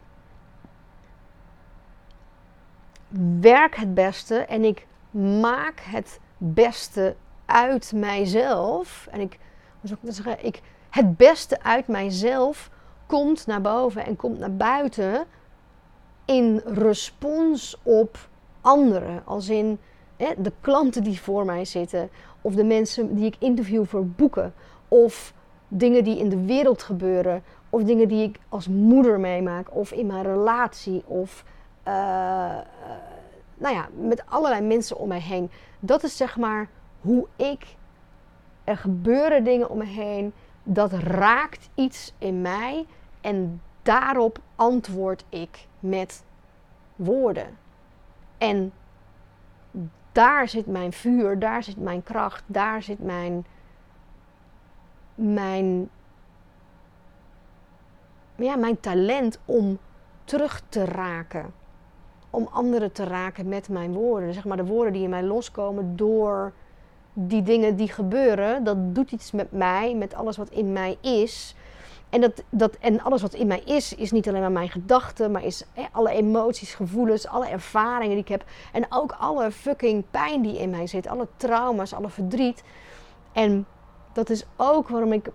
werk het beste en ik maak het beste uit mijzelf. En ik, hoe zeggen? Ik het beste uit mijzelf komt naar boven en komt naar buiten in respons op anderen. Als in hè, de klanten die voor mij zitten, of de mensen die ik interview voor boeken, of dingen die in de wereld gebeuren, of dingen die ik als moeder meemaak, of in mijn relatie, of uh, nou ja, met allerlei mensen om mij heen. Dat is zeg maar hoe ik. Er gebeuren dingen om me heen dat raakt iets in mij en daarop antwoord ik met woorden. En daar zit mijn vuur, daar zit mijn kracht, daar zit mijn, mijn ja, mijn talent om terug te raken. Om anderen te raken met mijn woorden. Zeg maar de woorden die in mij loskomen door die dingen die gebeuren. Dat doet iets met mij, met alles wat in mij is. En, dat, dat, en alles wat in mij is, is niet alleen maar mijn gedachten, maar is alle emoties, gevoelens, alle ervaringen die ik heb. En ook alle fucking pijn die in mij zit, alle trauma's, alle verdriet. En dat is ook waarom ik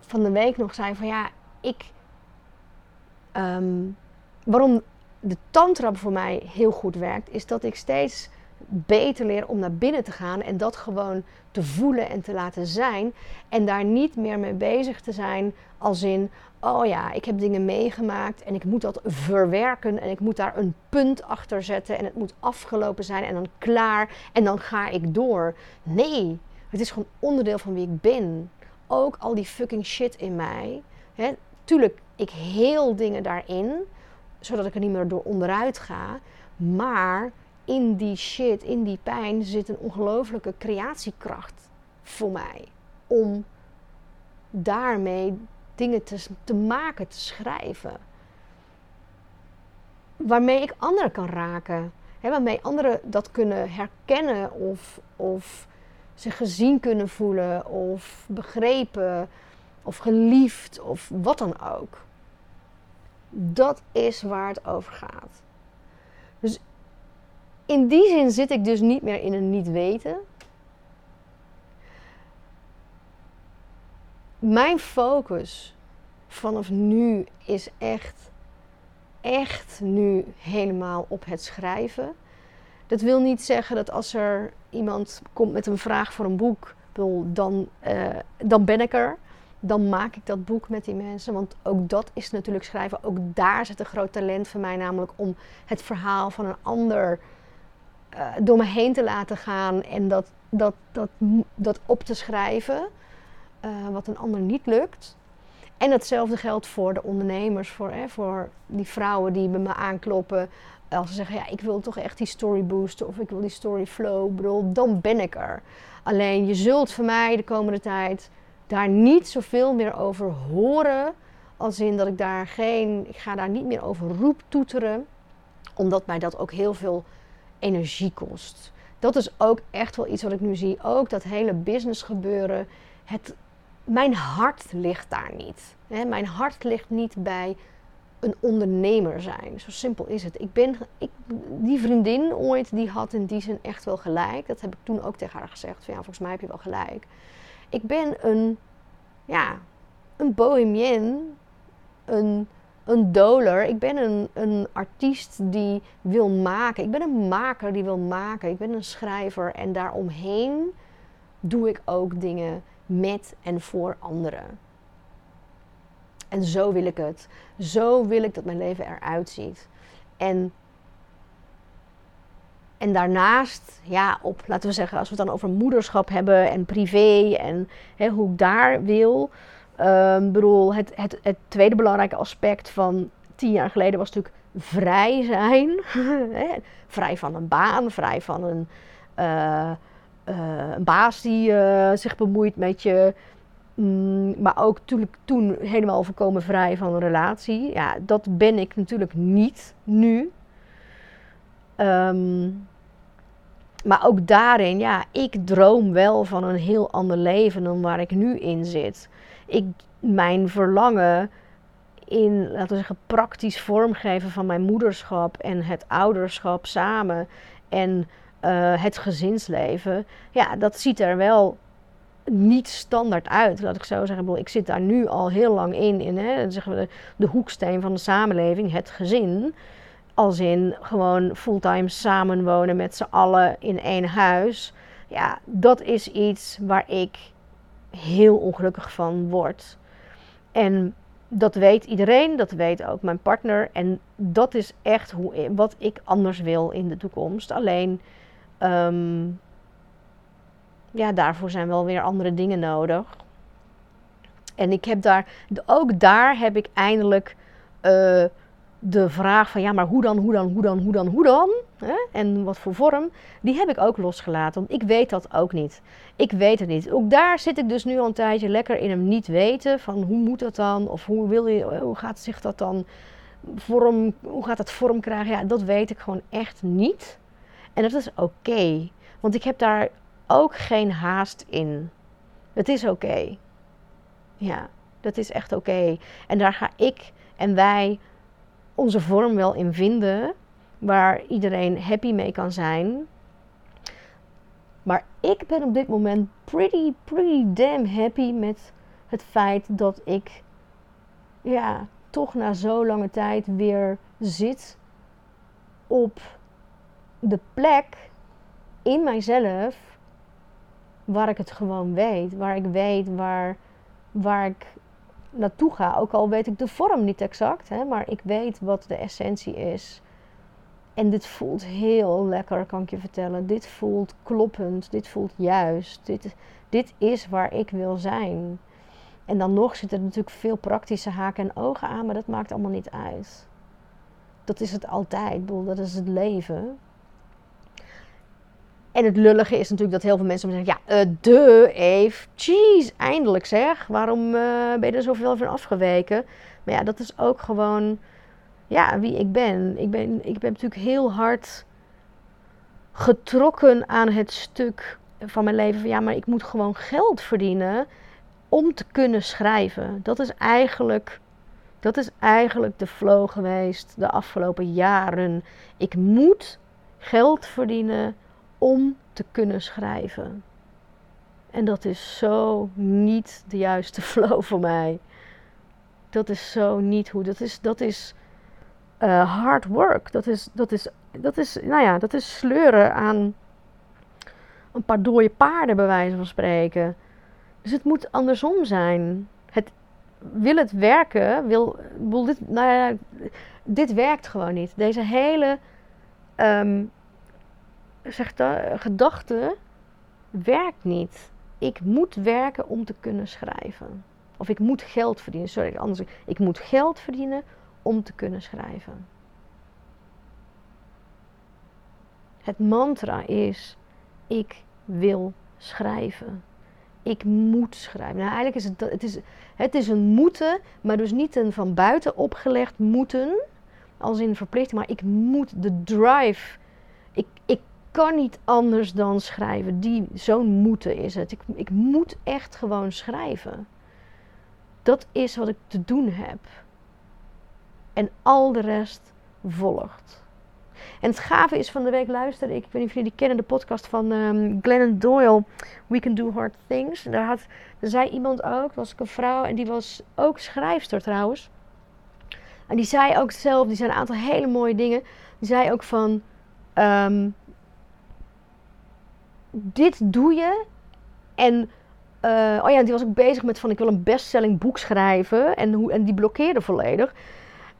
van de week nog zei van ja, ik. Ehm, waarom de tantra voor mij heel goed werkt, is dat ik steeds beter leer om naar binnen te gaan en dat gewoon te voelen en te laten zijn. En daar niet meer mee bezig te zijn als in, oh ja, ik heb dingen meegemaakt en ik moet dat verwerken en ik moet daar een punt achter zetten en het moet afgelopen zijn en dan klaar en dan ga ik door. Nee, het is gewoon onderdeel van wie ik ben. Ook al die fucking shit in mij. Hè, tuurlijk, ik heel dingen daarin, zodat ik er niet meer door onderuit ga. Maar in die shit, in die pijn, zit een ongelooflijke creatiekracht voor mij. Om daarmee dingen te, te maken, te schrijven. Waarmee ik anderen kan raken. Waarmee anderen dat kunnen herkennen of, of zich gezien kunnen voelen of begrepen of geliefd of wat dan ook. Dat is waar het over gaat. In die zin zit ik dus niet meer in een niet weten. Mijn focus vanaf nu is echt, echt nu helemaal op het schrijven. Dat wil niet zeggen dat als er iemand komt met een vraag voor een boek, dan, uh, dan ben ik er. Dan maak ik dat boek met die mensen. Want ook dat is natuurlijk schrijven. Ook daar zit een groot talent van mij, namelijk om het verhaal van een ander uh, door me heen te laten gaan en dat, dat, dat, dat op te schrijven, uh, wat een ander niet lukt. En hetzelfde geldt voor de ondernemers, voor, hè, voor die vrouwen die bij me aankloppen. Als ze zeggen, ja, ik wil toch echt die story boosten of ik wil die story flow, bedoel, dan ben ik er. Alleen je zult van mij de komende tijd daar niet zoveel meer over horen. Als in dat ik daar geen, ik ga daar niet meer over roep toeteren. Omdat mij dat ook heel veel energie kost. Dat is ook echt wel iets wat ik nu zie. Ook dat hele business gebeuren. Het, mijn hart ligt daar niet. Hè? Mijn hart ligt niet bij een ondernemer zijn. Zo simpel is het. Ik ben, ik, die vriendin ooit, die had in die zin echt wel gelijk. Dat heb ik toen ook tegen haar gezegd. Van, ja, volgens mij heb je wel gelijk. Ik ben een, ja, een bohemien, een een doler. Ik ben een, een artiest die wil maken. Ik ben een maker die wil maken. Ik ben een schrijver. En daaromheen doe ik ook dingen met en voor anderen. En zo wil ik het. Zo wil ik dat mijn leven eruit ziet. En, en daarnaast, ja, op, laten we zeggen, als we het dan over moederschap hebben en privé en hè, hoe ik daar wil Um, bedoel, het, het, het tweede belangrijke aspect van tien jaar geleden was natuurlijk vrij zijn. vrij van een baan, vrij van een, uh, uh, een baas die uh, zich bemoeit met je. Mm, maar ook natuurlijk toen helemaal voorkomen vrij van een relatie. Ja, dat ben ik natuurlijk niet nu. Um, maar ook daarin, ja, ik droom wel van een heel ander leven dan waar ik nu in zit ik mijn verlangen in, laten we zeggen, praktisch vormgeven van mijn moederschap en het ouderschap samen en uh, het gezinsleven, ja, dat ziet er wel niet standaard uit, laat ik zo zeggen. Ik zit daar nu al heel lang in, in hè, zeggen we de, de hoeksteen van de samenleving, het gezin. Als in gewoon fulltime samenwonen met z'n allen in één huis. Ja, dat is iets waar ik heel ongelukkig van wordt. En dat weet iedereen, dat weet ook mijn partner. En dat is echt hoe, wat ik anders wil in de toekomst. Alleen, ehm, ja, daarvoor zijn wel weer andere dingen nodig. En ik heb daar, ook daar heb ik eindelijk uh, de vraag van ja, maar hoe dan, hoe dan, hoe dan, hoe dan, hoe dan? Hè? En wat voor vorm? Die heb ik ook losgelaten, want ik weet dat ook niet. Ik weet het niet. Ook daar zit ik dus nu al een tijdje lekker in hem niet weten van hoe moet dat dan? Of hoe, wil je, hoe gaat zich dat dan vorm, hoe gaat dat vorm krijgen? Ja, dat weet ik gewoon echt niet. En dat is oké, want ik heb daar ook geen haast in. Het is oké. Ja, dat is echt oké. En daar ga ik en wij onze vorm wel in vinden waar iedereen happy mee kan zijn. Maar ik ben op dit moment pretty, pretty damn happy met het feit dat ik ja, toch na zo lange tijd weer zit op de plek in mijzelf waar ik het gewoon weet. Waar ik weet waar, waar ik naartoe ga. Ook al weet ik de vorm niet exact, hè, maar ik weet wat de essentie is. En dit voelt heel lekker, kan ik je vertellen. Dit voelt kloppend, dit voelt juist. Dit, dit is waar ik wil zijn. En dan nog zitten er natuurlijk veel praktische haken en ogen aan, maar dat maakt allemaal niet uit. Dat is het altijd, dat is het leven. En het lullige is natuurlijk dat heel veel mensen zeggen: Ja, uh, de Eve, jeez, eindelijk zeg. Waarom uh, ben je er zoveel van afgeweken? Maar ja, dat is ook gewoon ja, wie ik ben. Ik, ben. ik ben natuurlijk heel hard getrokken aan het stuk van mijn leven van ja, maar ik moet gewoon geld verdienen om te kunnen schrijven. Dat is eigenlijk, dat is eigenlijk de flow geweest de afgelopen jaren. Ik moet geld verdienen om te kunnen schrijven. En dat is zo niet de juiste flow voor mij. Dat is zo niet hoe. Dat is, dat is uh, hard work. Dat is, dat, is, dat, is, nou ja, dat is sleuren aan een paar dode paarden, bij wijze van spreken. Dus het moet andersom zijn. Het, wil het werken, wil, wil dit, nou ja, dit werkt gewoon niet. Deze hele um, zeg dat, gedachte werkt niet. Ik moet werken om te kunnen schrijven. Of ik moet geld verdienen. Sorry, anders. Ik moet geld verdienen om te kunnen schrijven. Het mantra is: ik wil schrijven. Ik moet schrijven. Nou, eigenlijk is het, het, is, het is een moeten, maar dus niet een van buiten opgelegd moeten, als in verplichting, maar ik moet de drive. Ik, ik kan niet anders dan schrijven. Die, zo'n moeten is het. Ik, ik moet echt gewoon schrijven. Dat is wat ik te doen heb. En al de rest volgt. En het gave is van de week luisterde ik, weet niet of jullie kennen de podcast van um, Glennon Doyle, We Can Do Hard Things. Daar, had, daar zei iemand ook, was ik een vrouw en die was ook schrijfster trouwens. En die zei ook zelf, die zei een aantal hele mooie dingen. Die zei ook van, um, dit doe je. En uh, oh ja, die was ook bezig met van ik wil een bestselling boek schrijven. En, hoe, en die blokkeerde volledig.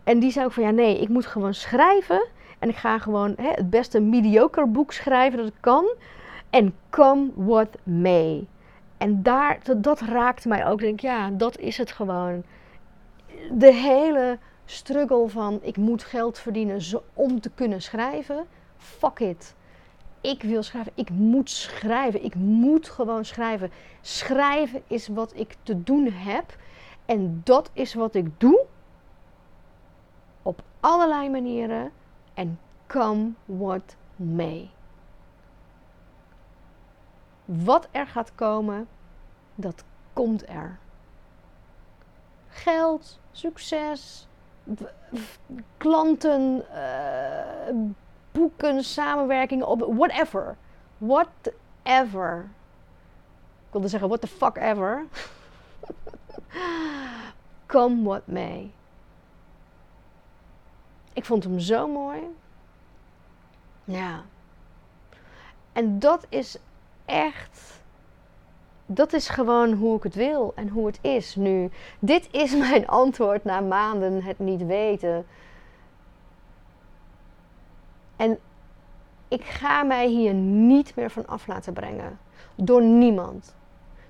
En die zei ook van ja, nee, ik moet gewoon schrijven. En ik ga gewoon hè, het beste mediocre boek schrijven dat ik kan. En come what may. En daar, dat, dat raakte mij ook. Ik denk, ja, dat is het gewoon. De hele struggle van ik moet geld verdienen om te kunnen schrijven. Fuck it ik wil schrijven. Ik moet schrijven. Ik moet gewoon schrijven. Schrijven is wat ik te doen heb. En dat is wat ik doe. Op allerlei manieren. En come what may. Wat er gaat komen, dat komt er. Geld, succes, klanten, uh, boeken, samenwerkingen, op whatever. Whatever. Ik wilde zeggen, what the fuck ever. Come what may. Ik vond hem zo mooi. Ja. En dat is echt. Dat is gewoon hoe ik het wil en hoe het is nu. Dit is mijn antwoord na maanden het niet weten. En ik ga mij hier niet meer van af laten brengen. Door niemand.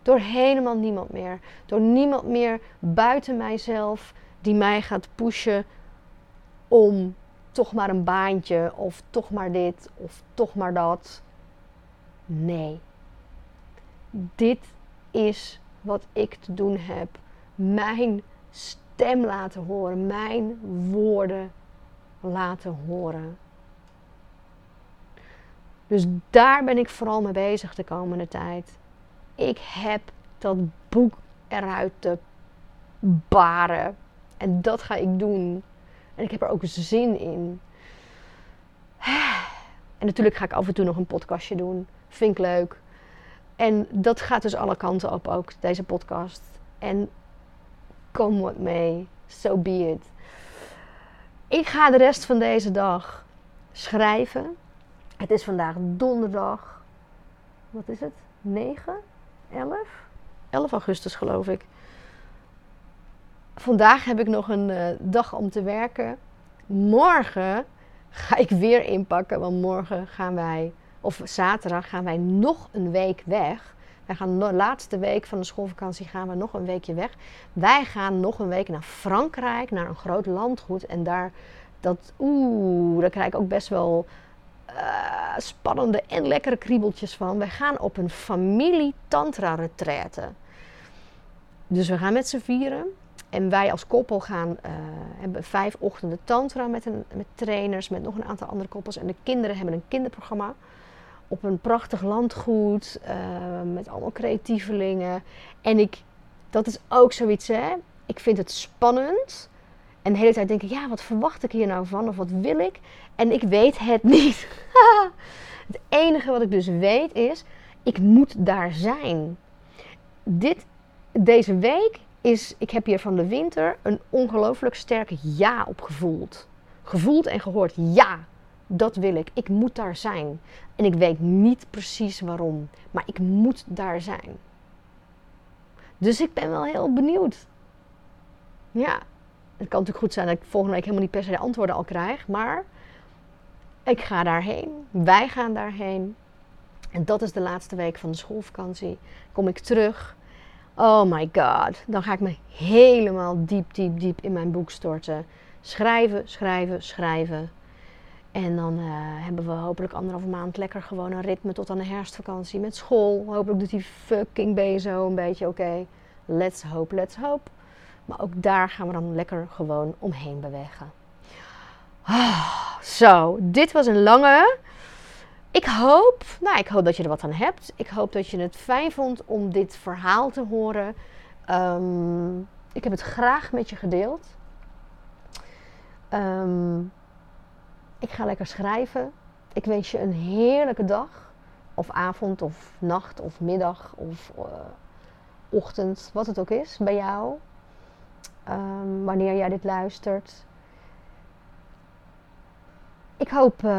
Door helemaal niemand meer. Door niemand meer buiten mijzelf die mij gaat pushen om toch maar een baantje of toch maar dit of toch maar dat. Nee. Dit is wat ik te doen heb. Mijn stem laten horen, mijn woorden laten horen. Dus daar ben ik vooral mee bezig de komende tijd. Ik heb dat boek eruit te baren. En dat ga ik doen. En ik heb er ook zin in. En natuurlijk ga ik af en toe nog een podcastje doen. Vind ik leuk. En dat gaat dus alle kanten op ook, deze podcast. En kom wat mee. So be it. Ik ga de rest van deze dag schrijven. Het is vandaag donderdag. Wat is het? 9? 11? 11 augustus geloof ik. Vandaag heb ik nog een uh, dag om te werken. Morgen ga ik weer inpakken, want morgen gaan wij, of zaterdag gaan wij nog een week weg. Wij gaan de laatste week van de schoolvakantie gaan we nog een weekje weg. Wij gaan nog een week naar Frankrijk, naar een groot landgoed. En daar, dat, oeh, daar krijg ik ook best wel uh, spannende en lekkere kriebeltjes van. Wij gaan op een familie tantra retraite. Dus we gaan met z'n vieren. En wij als koppel gaan, uh, hebben vijf ochtenden tantra met, een, met trainers, met nog een aantal andere koppels. En de kinderen hebben een kinderprogramma op een prachtig landgoed, uh, met allemaal creatievelingen. En ik, dat is ook zoiets, hè. Ik vind het spannend. En de hele tijd denk ik, ja, wat verwacht ik hier nou van? Of wat wil ik? En ik weet het niet. het enige wat ik dus weet is, ik moet daar zijn. Dit, deze week is, ik heb hier van de winter een ongelooflijk sterk ja op gevoeld. Gevoeld en gehoord, ja, dat wil ik. Ik moet daar zijn. En ik weet niet precies waarom, maar ik moet daar zijn. Dus ik ben wel heel benieuwd. Ja, het kan natuurlijk goed zijn dat ik volgende week helemaal niet per se de antwoorden al krijg, maar ik ga daarheen. Wij gaan daarheen. En dat is de laatste week van de schoolvakantie. Kom ik terug. Oh my god. Dan ga ik me helemaal diep, diep, diep in mijn boek storten. Schrijven, schrijven, schrijven. En dan uh, hebben we hopelijk anderhalve maand lekker gewoon een ritme tot aan de herfstvakantie met school. Hopelijk doet die fucking Bezo een beetje oké. Let's hope, let's hope. Maar ook daar gaan we dan lekker gewoon omheen bewegen. Oh, zo, dit was een lange. Ik hoop, nou, ik hoop dat je er wat aan hebt. Ik hoop dat je het fijn vond om dit verhaal te horen. Um, ik heb het graag met je gedeeld. Um, ik ga lekker schrijven. Ik wens je een heerlijke dag. Of avond, of nacht, of middag, of uh, ochtend, wat het ook is bij jou. Um, wanneer jij dit luistert. Ik hoop, uh,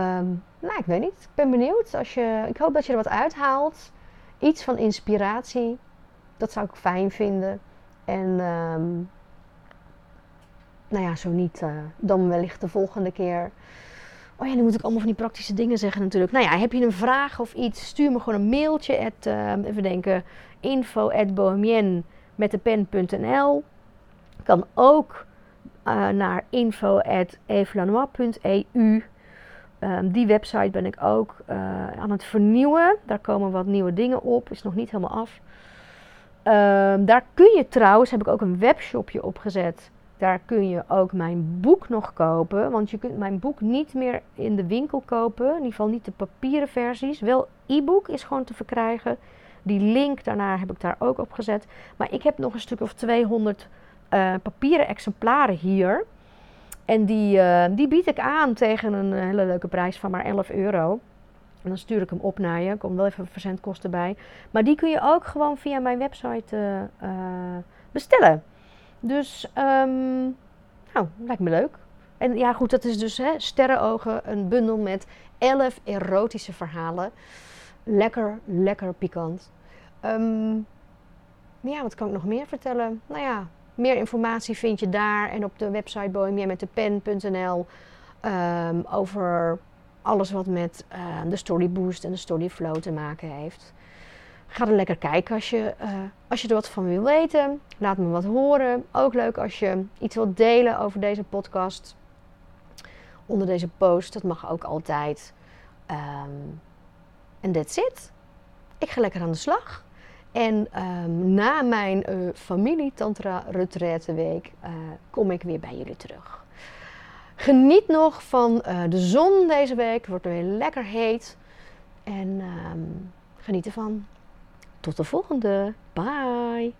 nou ik weet niet, ik ben benieuwd. Als je, ik hoop dat je er wat uithaalt. Iets van inspiratie. Dat zou ik fijn vinden. En um, nou ja, zo niet, uh, dan wellicht de volgende keer. Oh ja, nu moet ik allemaal van die praktische dingen zeggen natuurlijk. Nou ja, heb je een vraag of iets, stuur me gewoon een mailtje. At, even denken, info at met de pen.nl. Kan ook uh, naar info at um, die website ben ik ook uh, aan het vernieuwen. Daar komen wat nieuwe dingen op. Is nog niet helemaal af. Um, daar kun je trouwens, heb ik ook een webshopje opgezet daar kun je ook mijn boek nog kopen. Want je kunt mijn boek niet meer in de winkel kopen. In ieder geval niet de papieren versies. Wel e-book is gewoon te verkrijgen. Die link daarna heb ik daar ook op gezet. Maar ik heb nog een stuk of 200 uh, eh, papieren exemplaren hier. En die, uh, die bied ik aan tegen een hele leuke prijs van maar 11 euro. En dan stuur ik hem op naar je. Er komen wel even verzendkosten bij. Maar die kun je ook gewoon via mijn website bestellen. Dus, um, nou, lijkt me leuk. En ja, goed, dat is dus hè, Sterrenogen, een bundel met 11 erotische verhalen. Lekker, lekker pikant. Um, ja, wat kan ik nog meer vertellen? Nou ja, meer informatie vind je daar en op de website bohemiametdepen.nl um, ehm, over alles wat met uh, de Story Boost en de Story Flow te maken heeft. Ga er lekker kijken als je, uh, als je er wat van wil weten. Laat me wat horen. Ook leuk als je iets wilt delen over deze podcast. onder deze post. Dat mag ook altijd. Ehm, en that's it. Ik ga lekker aan de slag. En ehm, na mijn uh, familie Tantra Retraite week uh, kom ik weer bij jullie terug. Geniet nog van uh, de zon deze week. Het wordt weer lekker heet. En um, geniet ervan. Tot de volgende. Bye.